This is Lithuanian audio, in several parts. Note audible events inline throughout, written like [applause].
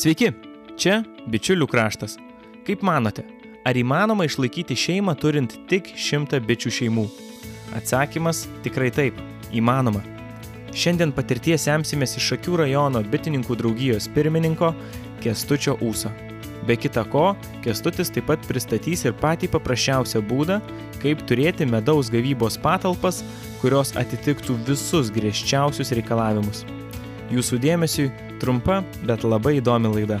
Sveiki, čia bičiulių kraštas. Kaip manote, ar įmanoma išlaikyti šeimą turint tik šimtą bičių šeimų? Atsakymas tikrai taip, įmanoma. Šiandien patirties semsimės iš Šakių rajono bitininkų draugijos pirmininko Kestučio Ūso. Be kita ko, Kestutis taip pat pristatys ir patį paprasčiausią būdą, kaip turėti medaus gavybos patalpas, kurios atitiktų visus griežčiausius reikalavimus. Jūsų dėmesiui trumpa, bet labai įdomi laida.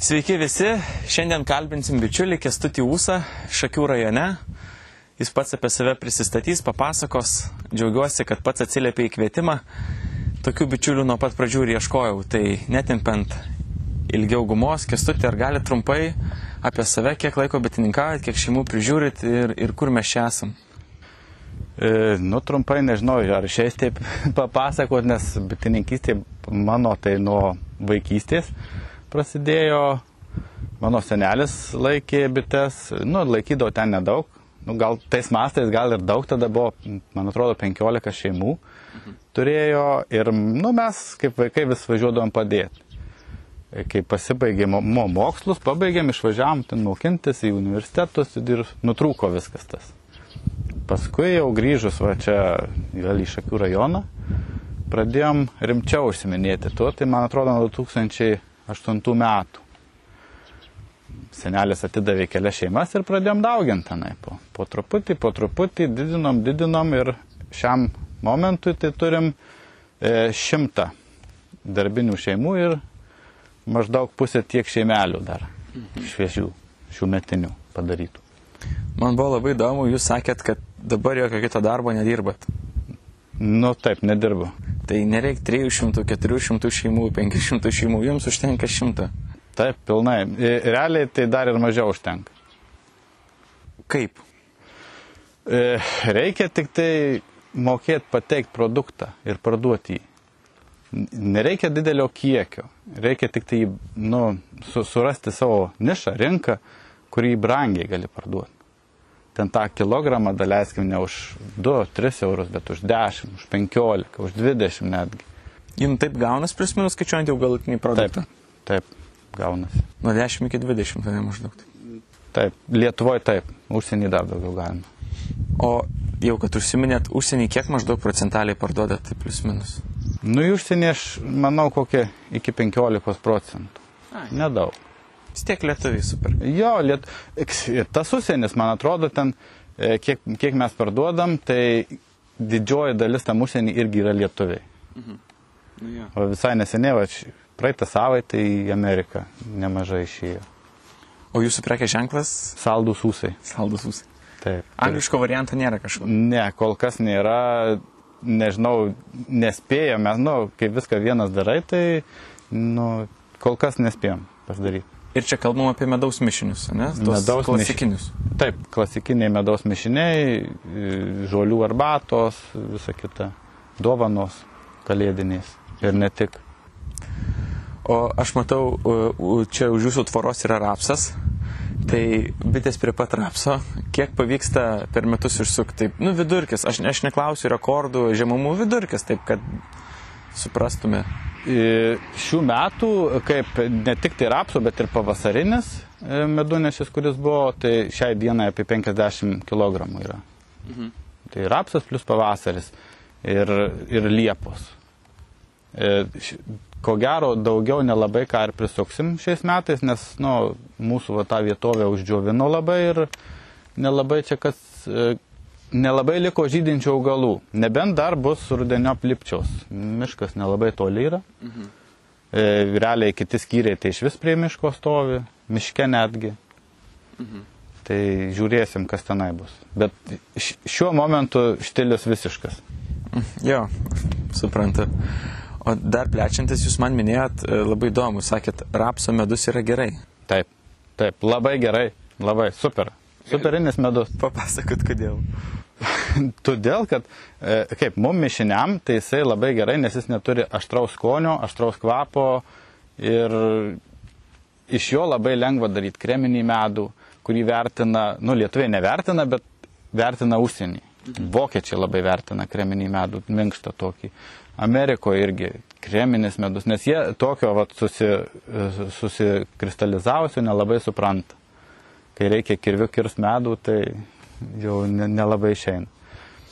Sveiki visi, šiandien kalbinsim bičiulį Kestutį Ūsą, Šakių rajone. Jis pats apie save prisistatys, papasakos. Džiaugiuosi, kad pats atsiliepė į kvietimą. Tokių bičiulių nuo pat pradžių ir ieškojau. Tai netimpant ilgiau gumos, Kestutį, ar gali trumpai apie save, kiek laiko bitininkaujat, kiek šeimų prižiūrit ir, ir kur mes čia esam? E, nu, trumpai nežinau, ar šiais taip [laughs] papasakot, nes bitininkystė mano tai nuo vaikystės prasidėjo. Mano senelis laikė bites, nu, laikydavo ten nedaug. Nu, gal tais mastais, gal ir daug, tada buvo, man atrodo, 15 šeimų turėjo ir, nu, mes kaip vaikai vis važiuodavom padėti. Kai pasibaigėm mo mokslus, pabaigėm, išvažiavam ten mokintis į universitetus ir nutrūko viskas tas. Paskui jau grįžus va čia gal į Šakių rajoną, pradėjom rimčiau užsiminėti tuo, tai man atrodo nuo 2008 metų. Senelis atidavė kelias šeimas ir pradėjom dauginti tenai. Po, po truputį, po truputį didinom, didinom ir šiam momentui tai turim e, šimtą darbinių šeimų ir maždaug pusė tiek šeimelių dar šviežių, šių metinių padarytų. Man buvo labai įdomu, jūs sakėt, kad dabar jokio kito darbo nedirbat. Nu taip, nedirbu. Tai nereikia 300, 400 šeimų, 500 šeimų, jums užtenka 100. Taip, pilnai. E, Realiai tai dar ir mažiau užtenka. Kaip? E, Reikia tik tai mokėti pateikti produktą ir parduoti jį. Nereikia didelio kiekio, reikia tik tai nu, su, surasti savo nišą, rinką, kurį brangiai gali parduoti. Ten tą kilogramą daleiskim ne už 2-3 eurus, bet už 10, už 15, už 20 netgi. Jums taip gaunas plius minus skaičiuojant jau galutinį produktą? Taip, taip gaunasi. Nuo 10 iki 20 tai maždaug. Taip, Lietuvoje taip, užsienį dar daugiau galima. O jau kad užsiminėt, užsienį kiek maždaug procentaliai parduodat, tai plius minus? Nu, į užsienį aš manau kokie iki 15 procentų. Ai. Nedaug. Vis tiek lietuviai super. Jo, liet... tas užsienis, man atrodo, ten, e, kiek, kiek mes parduodam, tai didžioji dalis tam užsienį irgi yra lietuviai. Nu, jo. O visai neseniai, va, praeitą savaitę į Ameriką nemažai išėjo. O jūsų prekės ženklas? Saldus ūsai. Saldus ūsai. Taip. Angliško varianto nėra kažko. Ne, kol kas nėra, nežinau, nespėjom, mes, nu, kai viską vienas darai, tai, nu, kol kas nespėjom pasidaryti. Ir čia kalbam apie medaus mišinius, ne? Tos Medaus klasikinius. Taip, klasikiniai medaus mišiniai, žolių arbatos, visa kita, dovanos kalėdinės ir ne tik. O aš matau, čia už jūsų tvoros yra rapsas. Tai bitės prie pat rapso, kiek pavyksta per metus išsukti? Taip, nu vidurkis, aš, aš neklausiu rekordų, žemumų vidurkis, taip kad suprastume. Šių metų, kaip ne tik tai rapsų, bet ir pavasarinis e, medunešis, kuris buvo, tai šiai dienai apie 50 kg yra. Tai rapsas plus pavasaris ir, ir liepos. E, Ko gero, daugiau nelabai ką ir prisuksim šiais metais, nes nu, mūsų va, tą vietovę uždžiovino labai ir nelabai čia kas, e, nelabai liko žydinčių augalų. Nebent dar bus rudenio plipčiaus. Miškas nelabai toli yra. E, realiai kiti skyriai tai iš vis prie miško stovi, miške netgi. Tai žiūrėsim, kas tenai bus. Bet šiuo momentu štilis visiškas. Jo, suprantu. O dar plečiantis, jūs man minėjot e, labai įdomu, sakėt, rapso medus yra gerai. Taip, taip, labai gerai, labai super. Superinis medus. Papasakot, kodėl. [laughs] Todėl, kad e, kaip mum mišiniam, tai jisai labai gerai, nes jis neturi aštraus skonio, aštraus kvapo ir iš jo labai lengva daryti kreminį medų, kurį vertina, nu lietuviai nevertina, bet vertina užsienį. Vokiečiai labai vertina kreminį medų, minkštą tokį. Amerikoje irgi kreminis medus, nes jie tokio vat, susi, susikristalizavusio nelabai supranta. Kai reikia kirviu kirs medų, tai jau ne- nelabai išeina.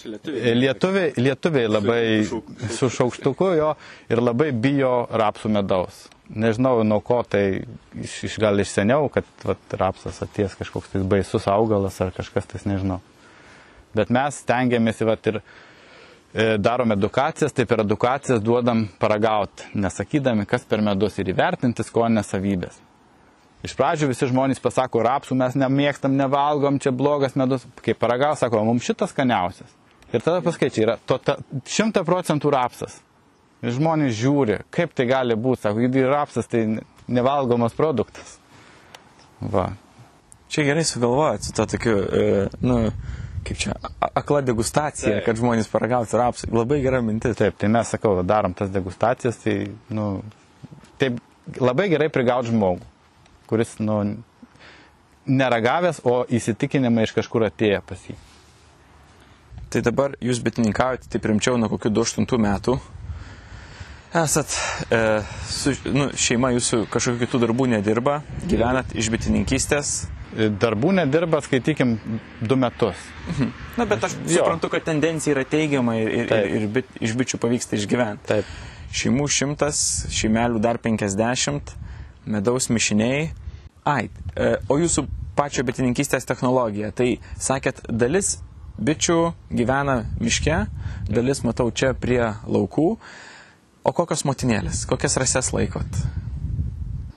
Lietuviai, lietuviai labai su šaukštuku jo ir labai bijo rapsų medaus. Nežinau, nuo ko tai iš, iš gal iš seniau, kad vat, rapsas atės kažkoks tai baisus augalas ar kažkas tais nežinau. Bet mes stengiamės vat, ir e, darom edukacijas, tai per edukacijas duodam paragauti, nesakydami, kas per medus ir įvertinti skoninės savybės. Iš pradžių visi žmonės pasako, rapsų mes nemėgstam, nevalgom, čia blogas medus. Kai paragaus, sako, mums šitas skaniausias. Ir tada paskaičiai, yra to, ta, 100 procentų rapsas. Ir žmonės žiūri, kaip tai gali būti, sako, jeigu rapsas tai nevalgomas produktas. Va. Čia gerai sugalvojot su to tokiu, e, nu, kaip čia, akla degustacija, Taip. kad žmonės paragautų rapsų. Labai gera mintis. Taip, tai mes, sakau, darom tas degustacijas, tai, nu, taip labai gerai prigauti žmogų, kuris, nu, neragavęs, o įsitikinimai iš kažkur atėjo pas jį. Tai dabar jūs bitininkaujate, taip rimčiau nuo kokių 28 metų. Esat, e, su, nu, šeima jūsų kažkokių kitų darbų nedirba, gyvenat iš bitininkystės. Darbų nedirba, skaitykim, du metus. Na, bet aš Jo. suprantu, kad tendencija yra teigiama ir, ir, ir, ir bit, iš bičių pavyksta išgyventi. Taip. Šeimų šimtas, šeimelių dar 50, medaus mišiniai. Ai, e, o jūsų pačio bitininkystės technologija. Tai sakėt, dalis bičių gyvena miške, dalis matau čia prie laukų. O kokios motinėlės, kokias rases laikot?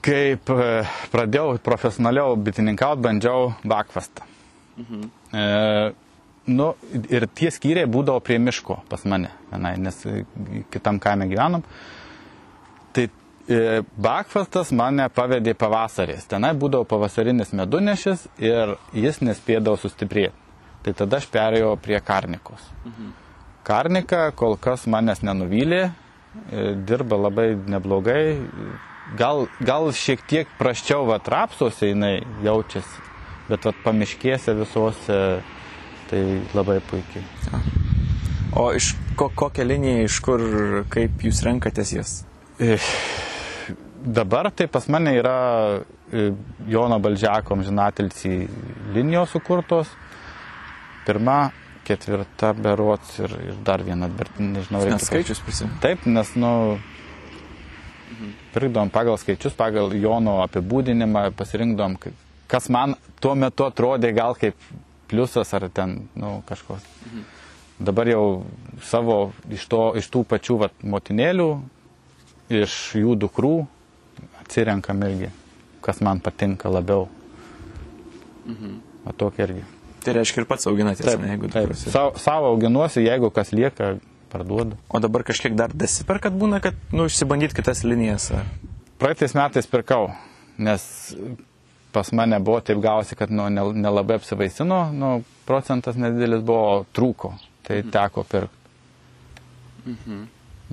Kaip e, pradėjau profesionaliau bitininkauti, bandžiau bakvastą. Mhm. E, nu, ir tie skyriai būdavo prie miško pas mane, vienai, nes e, kitam kaime gyvenom. E, bakvastas mane pavedė pavasarės. Tenai būdavo pavasarinis medunešis ir jis nespėdavo sustiprėti. Tai tada aš perėjau prie karnikos. Mhm. Karnika kol kas manęs nenuvylė, e, dirba labai neblogai. Gal, gal šiek tiek praščiau va trapsuose jinai jaučiasi, bet va pamiškėse visuose tai labai puikiai. O iš ko, kokią liniją, iš kur, kaip jūs renkatės jas? E, Dabar tai pas mane yra e, Jono Baldžiako amžinatilsį linijos sukurtos. Pirma, ketvirta berots ir, ir dar viena, bet nežinau, reikia skaičius prisimenu. Taip, nes, nu, pirkdom pagal skaičius, pagal Jono apibūdinimą, pasirinkdom, kas man tuo metu atrodė gal kaip pliusas ar ten, nu, kažkoks. Dabar jau savo iš, to, iš tų pačių vat, motinėlių, iš jų dukrų atsirenkam irgi, kas man patinka labiau. O tokia irgi. Tai reiškia ir pats auginatės, Taip, ne, jeigu taip. dukros yra. Sa, savo auginuosi, jeigu kas lieka, parduodu. O dabar kažkiek dar dasiperkat būna, kad, nu, išsibandyt kitas linijas. Ar... Praeitais metais pirkau, nes pas mane buvo taip gausi, kad nu, nel- nelabai apsivaisino, nu, procentas nedidelis buvo, trūko, tai teko pirkti.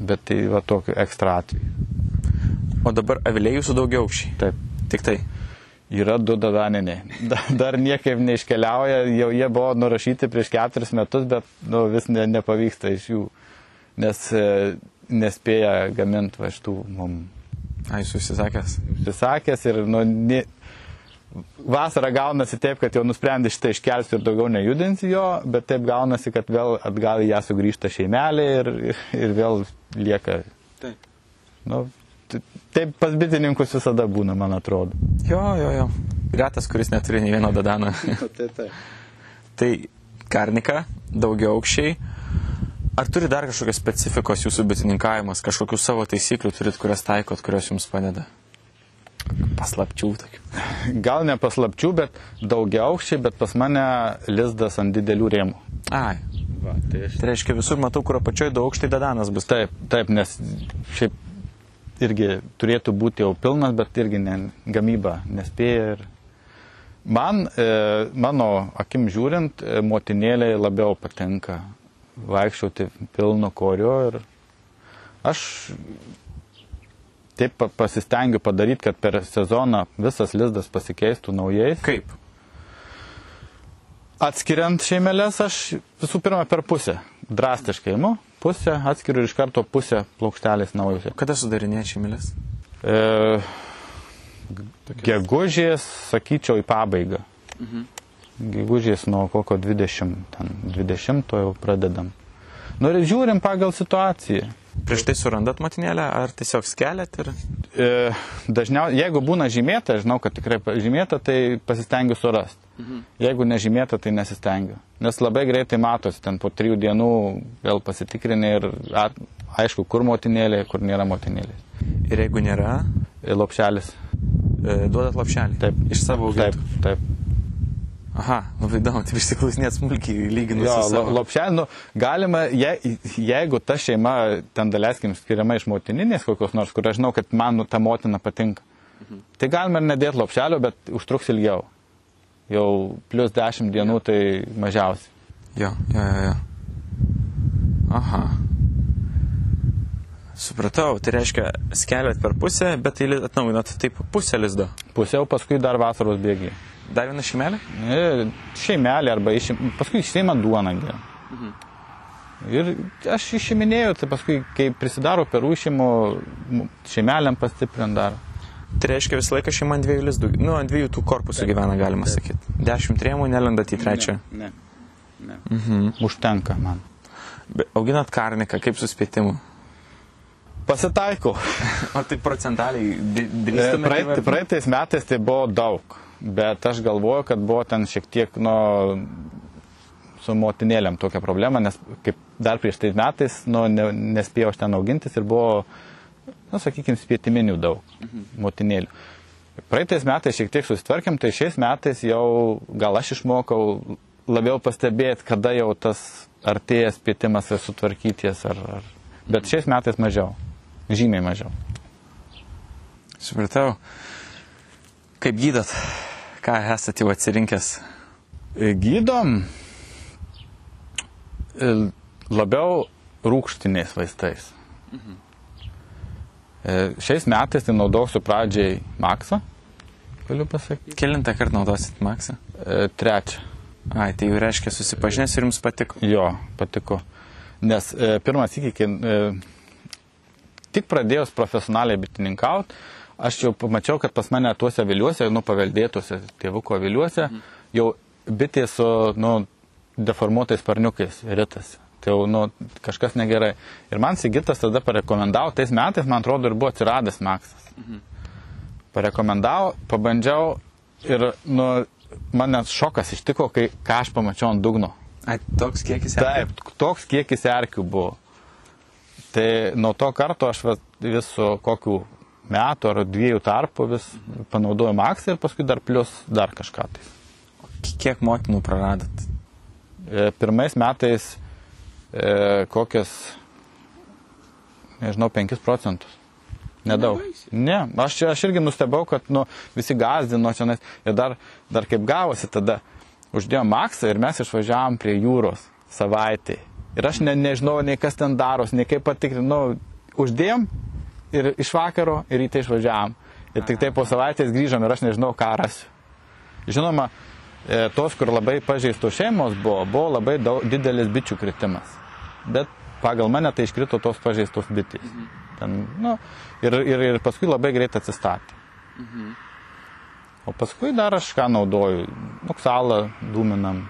Bet tai va tokiu ekstra atveju. O dabar aviliai jūsų daugiau aukščiai. Taip. Tik tai. Yra du dadaniniai. Da- Dar niekaip neiškeliauja, jau jie buvo nurašyti prieš keturis metus, bet nu, vis ne, nepavyksta iš jų, nes e, nespėja gaminti va šitų mums Ai, susisakęs. užsisakęs ir nu, ne, vasarą gaunasi taip, kad jau nusprendė šitą iškelsiu ir daugiau nejudinsi jo, bet taip gaunasi, kad vėl atgal į ją sugrįžta šeimelė ir, ir vėl lieka. Taip. Nu, taip pas bitininkus visada būna, man atrodo. Jo, jo, jo. Retas, kuris neturi nei vieno dadano. [laughs] tai, tai. tai karnika, daugiau aukščiai. Ar turi dar kažkokios specifikos jūsų bitininkavimas, kažkokių savo taisyklių turit, kurias taikot, kurios jums padeda? Paslapčių tokių. [laughs] Gal ne paslapčių, bet daugia aukščiai, bet pas mane lizdas ant didelių rėmų. Ai, Va, tai aš... tai reiškia visur matau, kur apačioje du aukštai dadanas bus. Taip, taip, nes šiaip irgi turėtų būti jau pilnas, bet irgi ne, gamyba nespėja. Ir... Man, e, mano akim žiūrint, e, motinėlė labiau patinka vaikščioti pilnu koriu ir aš taip pa- pasistengiu padaryti, kad per sezoną visas lizdas pasikeistų naujais. Kaip? Atskiriant šeimelės aš visų pirma per pusę drastiškai imu, pusę atskiriu ir iš karto pusę plokštelės naujus. Kada sudarinėti šeimilės? E, gegužės, sakyčiau, į pabaigą. Mhm. Gegužės nuo kokio 20, ten 20 jau pradedam. Nu ir žiūrim pagal situaciją. Prieš tai surandat motinėlę, ar tiesiog skeliat ir... E, dažniausiai, jeigu būna žymėta, žinau, kad tikrai žymėta, tai pasistengiu surasti. Mhm. Jeigu nežymėta, tai nesistengiu. Nes labai greitai matosi, ten po trijų dienų vėl pasitikrini ir at, aišku, kur motinėlė, kur nėra motinėlė. Ir jeigu nėra, Lopšelis. e, duodat lapšelį. Taip. Iš savo Taip, augintų. taip. Aha, labai įdomu, tai išsiklausinėt smulkiai lyginus Jo, su savo. lopšelį, nu, galima, je, jeigu ta šeima, ten daleiskim, skiriama iš motininės kokios nors, kur aš žinau, kad man nu, ta motina patinka, mhm. tai galima ir nedėti lopšelio, bet užtruks ilgiau. Jau plus 10 dienų tai mažiausiai. Jo, jo, jo, jo. Aha. Supratau, tai reiškia, skeliat per pusę, bet tai atnaujinat taip pusę lizdo. Pusiau paskui dar vasaros bėgiai. Dar viena šeimelė? E, Šeimelė arba išim, paskui išeima duona. gi. Mhm. Ir aš išiminėjau, tai paskui, kai prisidaro per užšimo, šeimelėm pastiprint dar. Tai reiškia, visą laiką šeima ant dviejų lizdų, nu, ant dviejų tų korpusų gyvena, galima sakyti. Dešimt rėmų nelendat į trečią. Ne. ne. Mhm. Užtenka man. Be- Auginat karniką, kaip su spėtimu. Pasitaiko. [laughs] O tai procentaliai E, drįstumėte Praeit, įvardinti? praeitais metais tai buvo daug, bet aš galvoju, kad buvo ten šiek tiek nu, su motinėlėm tokia problema, nes kaip dar prieš tais metais nu, ne, nespėjau aš ten augintis ir buvo, nu, sakykime, spėtiminių daug mhm. motinėlių. Praeitais metais šiek tiek susitvarkėm, tai šiais metais jau gal aš išmokau labiau pastebėti, kada jau tas artėjas spėtimas ir sutvarkyties, ar, ar... bet šiais metais mažiau, žymiai mažiau. Supratau. Kaip gydat? Ką esate jau atsirinkęs? E, Gydom e, labiau rūkštiniais vaistais. E, Šiais metais tai naudosiu pradžiai maksą, galiu pasakyti. Kelintą kartą naudosit maksą? E, Trečią. Ai, tai jau reiškia susipažinęs ir jums patiko. Jo, patiko. Nes e, pirmas iki, kai e, tik pradėjus profesionaliai bitininkauti, aš jau pamačiau, kad pas mane tuose viliuose, nu paveldėtuose tėvuko viliuose, mhm. jau bitė su nu, deformuotais parniukais ritasi. Tai jau nu, kažkas negerai. Ir man Sigitas tada parekomendavo, tais metais, man atrodo, ir buvo atsiradęs Maksas. Mhm. Parekomendavo, pabandžiau ir nu, man net šokas ištiko, kai ką aš pamačiau ant dugno. Ai, toks kiekis Taip, toks kiekis erkių buvo. Tai nuo to karto aš vat vis su kokiu metų ar dviejų tarpu vis panaudoju maksą ir paskui dar plus dar kažką. Tai. Kiek motinų praradot? E, Pirmais metais e, kokias, nežinau, 5 procentus. Nedaug. Ne, aš, aš irgi nustebau, kad nu, visi gazdino čia ir dar, dar kaip gavosi tada. Uždėjom maksą ir mes išvažiavom prie jūros savaitį. Ir aš ne, nežinau, nei kas ten daros, nei kaip patikrinau. Uždėjom ir iš vakaro ir ryte išvažiavom. Ir tik tai po savaitės grįžom ir aš nežinau, ką rasiu. Žinoma, e, tos, kur labai pažeistos šeimos buvo, buvo labai daug, didelis bičių kritimas. Bet pagal mane tai iškrito tos pažeistos bitės. Ten, nu, ir, ir, ir paskui labai greit atsistatė. O paskui dar aš ką naudoju. Oksalą dūminam.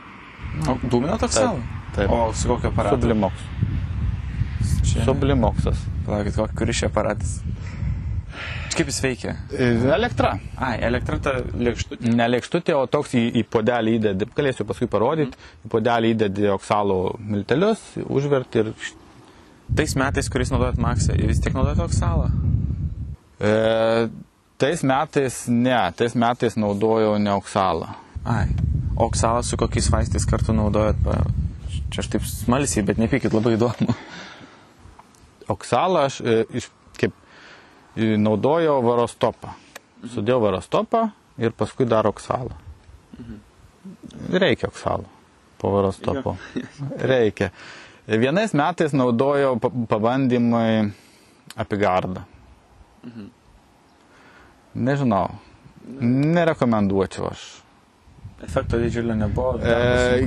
O dūmina toks savo? Taip. O su kokio aparato? Sublimoks. Čia... Sublimoksas. Palaukit, kokį, kuris čia aparatas? Kaip jis veikia? E, Elektra. Ai, elektra ta lėkštutė. Ne lėkštutė, o toks į, į podelį įdedi, galėsiu paskui parodyti, į podelį įdedi oksalo miltelius, užverti ir... Tais metais, kuriais naudojat maksą, vis tiek naudojat oksalą? E, tais metais, ne, tais metais naudojau ne oksalą. Ai. Oksalą su kokiais vaistais kartu naudojat? Pa... Čia aš taip smalsiai, bet nepykit, labai įdomu. Oksalą aš e, iš, kaip e, naudojau varostopą. Sudėjau varostopą ir paskui dar oksalą. Reikia oksalo po varostopo. Reikia. Vienais metais naudojau pa- pabandymui apigardą. Nežinau. Nerekomenduočiau aš. Efekto didžiulio nebuvo. E,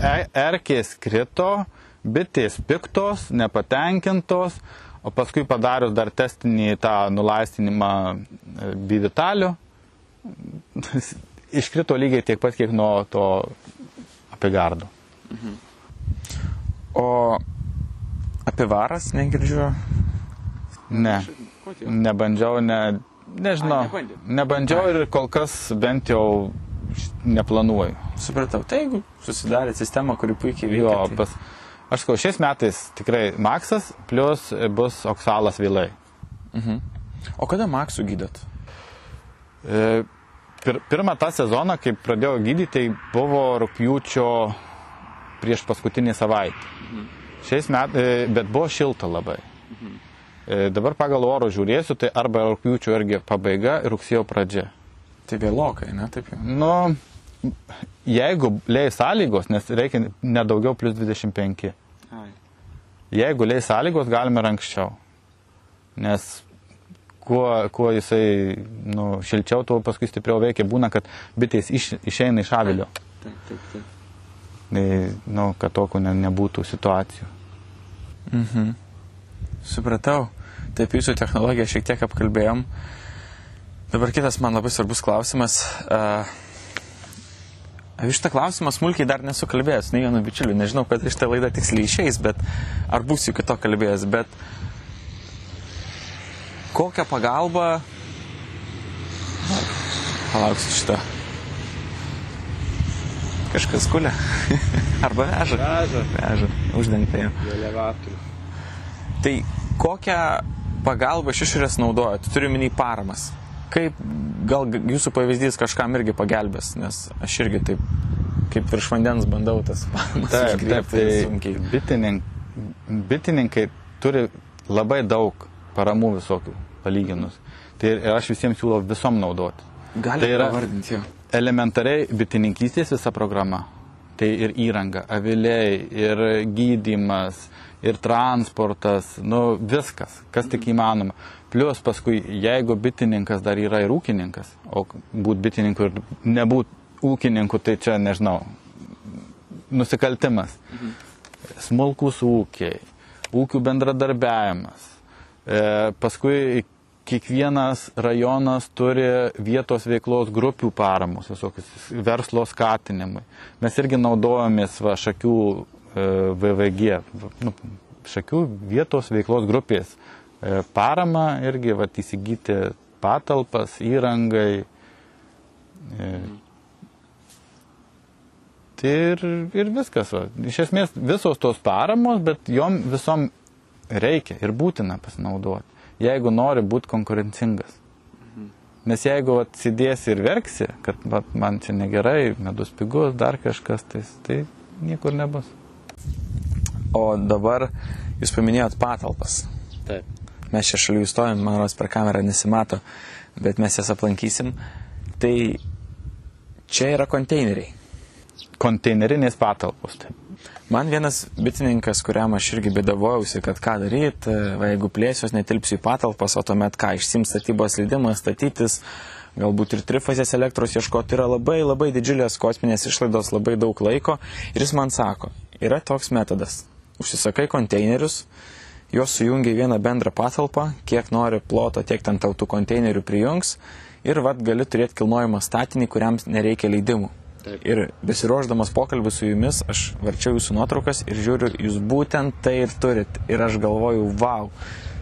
e- Erkės krito, bitės piktos, nepatenkintos, o paskui padarius dar testinį tą nulaistinimą e, bivitaliu, [laughs] iškrito lygiai tiek pat, kiek nuo to apigardo. O apie varas negirdžiu. Ne, nebandžiau, ne, nežinau, Ai, nebandėt? nebandžiau ir kol kas bent jau neplanuoju. Supratau. Tai jeigu susidarė sistema, kuri puikiai veikia. Jo, tai... pas, aš sakau, šiais metais tikrai maksas, plus bus oksalas vėlai. Mhm. O kada maksų gydot? E, Pir, pirmą tą sezoną, kai pradėjau gydyti, tai buvo rūpjūčio prieš paskutinį savaitę. Šiais metais, bet buvo šilta labai. E, Dabar pagal oro žiūrėsiu, tai arba rūpjūčio irgi pabaiga, rugsėjo pradžia. Tai vėlokai, ne? Taip jau. Nu, jeigu leis sąlygos, nes reikia nedaugiau plus 25. Ai. Jeigu leis sąlygos, galime ir anksčiau. Nes kuo, kuo jisai nu, šilčiau, tuo paskui stipriau veikia. Būna, kad bitės iš, išeina iš avilio. Taip, taip, taip. Tai, nu, kad tokių ne, nebūtų situacijų. Mhm. Supratau. Taip, jūsų technologiją šiek tiek apkalbėjom. Dabar kitas man labai svarbus klausimas. Uh, Iš tą klausimą smulkiai dar nesu kalbėjęs, nei vienu bičiuliu, nežinau, kad iš tą laidą tiksliai išeis, bet ar būsiu kito kalbėjęs, bet kokią pagalbą... Palauksiu šitą. Kažkas kulia. [laughs] Arba veža. Veža. Veža. Uždengta jau. Elevatorių. Tai kokią pagalbą iš išorės naudojat? Turiu minį paramas. Kaip gal jūsų pavyzdys kažkam irgi pagelbės, nes aš irgi taip kaip virš vandens bandau tas paramas Taip, taip, tai sunkiai. bitininkai, bitininkai turi labai daug paramų visokių palyginus. Tai ir aš visiems siūlau visom naudoti. Galite tai yra- pavardinti jo. Elementariai bitininkystės visa programa. Tai ir įranga, aviliai, ir gydimas, ir transportas, nu viskas, kas tik įmanoma. Plus paskui, jeigu bitininkas dar yra ir ūkininkas, o būt bitininku ir nebūt ūkininku, tai čia nežinau, nusikaltimas. Smulkus ūkiai, ūkių bendradarbiavimas. E, paskui kiekvienas rajonas turi vietos veiklos grupių paramos, visokius verslo skatinimui. Mes irgi naudojamės va, šakių e, VVG, nu, šakių vietos veiklos grupės paramą irgi va, įsigyti patalpas, įrangai. E, Tai ir, ir viskas. Va. Iš esmės visos tos paramos, bet jom visom reikia ir būtina pasinaudoti, jeigu nori būti konkurencingas. Nes jeigu atsidėsi ir verksi, kad vat, man čia negerai, medus pigus, dar kažkas, tai, tai niekur nebus. O dabar jūs paminėjot patalpas. Taip. Mes čia šalių įstojom, man rodos per kamerą nesimato, bet mes jas aplankysim. Tai čia yra konteineriai. Konteinerinės patalpos. Man vienas bitininkas, kuriam aš irgi bėdavojausi, kad ką daryti, va, jeigu plėsios netilpsiu į patalpas, o tuomet ką, išsims statybos leidimą, statytis, galbūt ir trifazės elektros ieškoti, yra labai labai didžiulės kosminės išlaidos, labai daug laiko. Ir jis man sako, yra toks metodas. Užsisakai konteinerius, juos sujungia į vieną bendrą patalpą, kiek nori ploto, tiek ten tautų konteinerių prijungs ir vad gali turėti kilnojimą statinį, kuriam nereikia leidimų. Taip. Ir besiruošdamas pokalbį su jumis, aš varčiau jūsų nuotraukas ir žiūriu, jūs būtent tai ir turit. Ir aš galvoju, wow,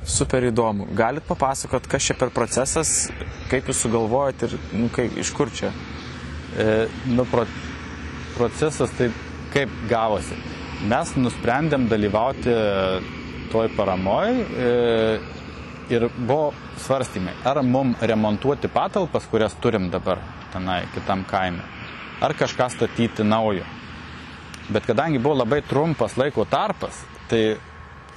super įdomu. Galit papasakot, kas čia per procesas, kaip jūs sugalvojat ir nu, kaip, iš kur čia? E, nu, pro, procesas taip kaip gavosi. Mes nusprendėm dalyvauti toj paramoj e, ir buvo svarstymai, ar mum remontuoti patalpas, kurias turim dabar tenai kitam kaime, ar kažką statyti naujo. Bet kadangi buvo labai trumpas laiko tarpas, tai,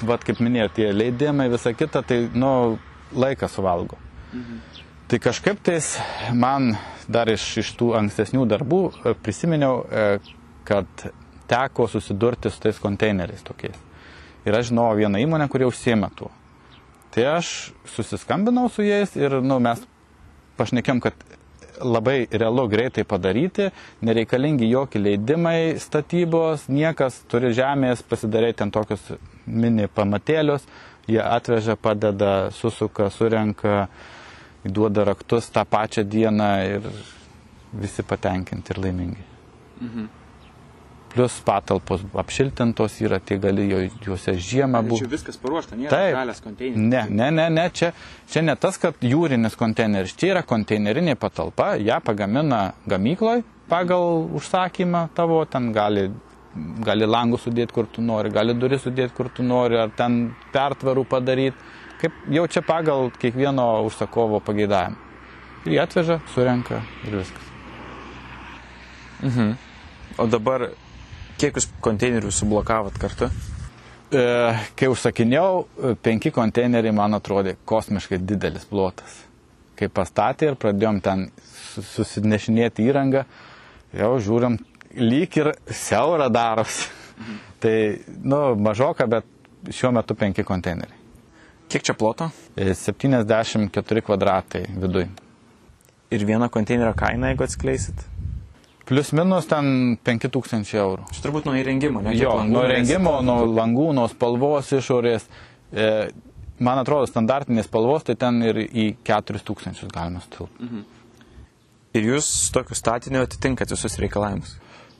vad kaip minėjau, tie leidimai, visa kita, tai, nu, laikas suvalgo. Tai kažkaip tais man dar iš, iš tų ankstesnių darbų e, prisiminiau, e, kad teko susidurti su tais konteineriais tokiais. Ir aš žinau vieną įmonę, kurie užsiema tuo. Tai aš susiskambinau su jais ir nu, mes pašnekėm, kad labai realu greitai padaryti, nereikalingi jokie leidimai statybos, niekas turi žemės, pasidaryti ten tokius mini pamatėlius, jie atveža, padeda, susuka, surenka, duoda raktus tą pačią dieną ir visi patenkinti ir laimingi. Mhm. Plus patalpos apšiltintos yra, tai gali jo- juose žiemą būti. Čia viskas paruošta, nėra Taip. žalias konteineris. Ne, ne, ne, ne, čia, čia ne tas, kad jūrinis konteineris, čia yra konteinerinė patalpa, ją pagamina gamykloj pagal užsakymą tavo, ten gali, gali langų sudėti, kur tu nori, gali duris sudėti, kur tu nori, ar ten pertvarų padaryti, kaip jau čia pagal kiekvieno užsakovo pageidavimą. Ir jie atveža, surenka ir viskas. O dabar kiek jūs konteinerių sublokavot kartu? E, kai užsakinėjau, e, penki konteineriai man atrodė kosmiškai didelis plotas. Kai pastatė ir pradėjom ten su- susinešinėti įrangą, jau žiūrim, lyg ir siaura daros. [laughs] tai, nu, mažoka, bet šiuo metu penki konteineriai. Kiek čia ploto? E, 74 kvadratai viduj. Ir vieno konteinerio kaina, jeigu atskleisit? Plius minus ten 5000 eurų. Čia turbūt nuo įrengimo, ne? Jo, langų nuo norėsit? rengimo, nuo langų, nuo spalvos išorės. E, man atrodo, standartinės spalvos, tai ten ir į 4000 galima stilpti. Ir jūs tokiu statiniu atitinkat visus reikalavimus.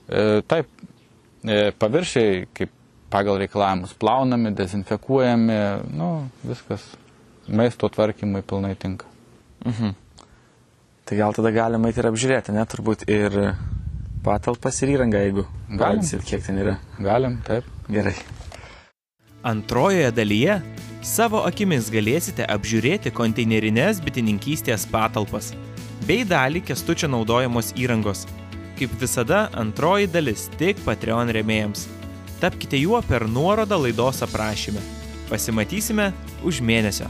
E, taip, e, paviršiai, kaip pagal reikalavimus, plaunami, dezinfekuojami, nu, viskas maisto tvarkymui pilnai tinka. Tai gal tada galima ir apžiūrėti, ne? Turbūt ir patalpas ir įrangą, jeigu Galim. galite, kiek ten yra. Galim, taip. Gerai. Antrojoje dalyje savo akimis galėsite apžiūrėti konteinerinės bitininkystės patalpas bei dalį kestučio naudojamos įrangos. Kaip visada, antroji dalis tik Patreon remėjams. Tapkite juo per nuorodą laidos aprašyme. Pasimatysime už mėnesio.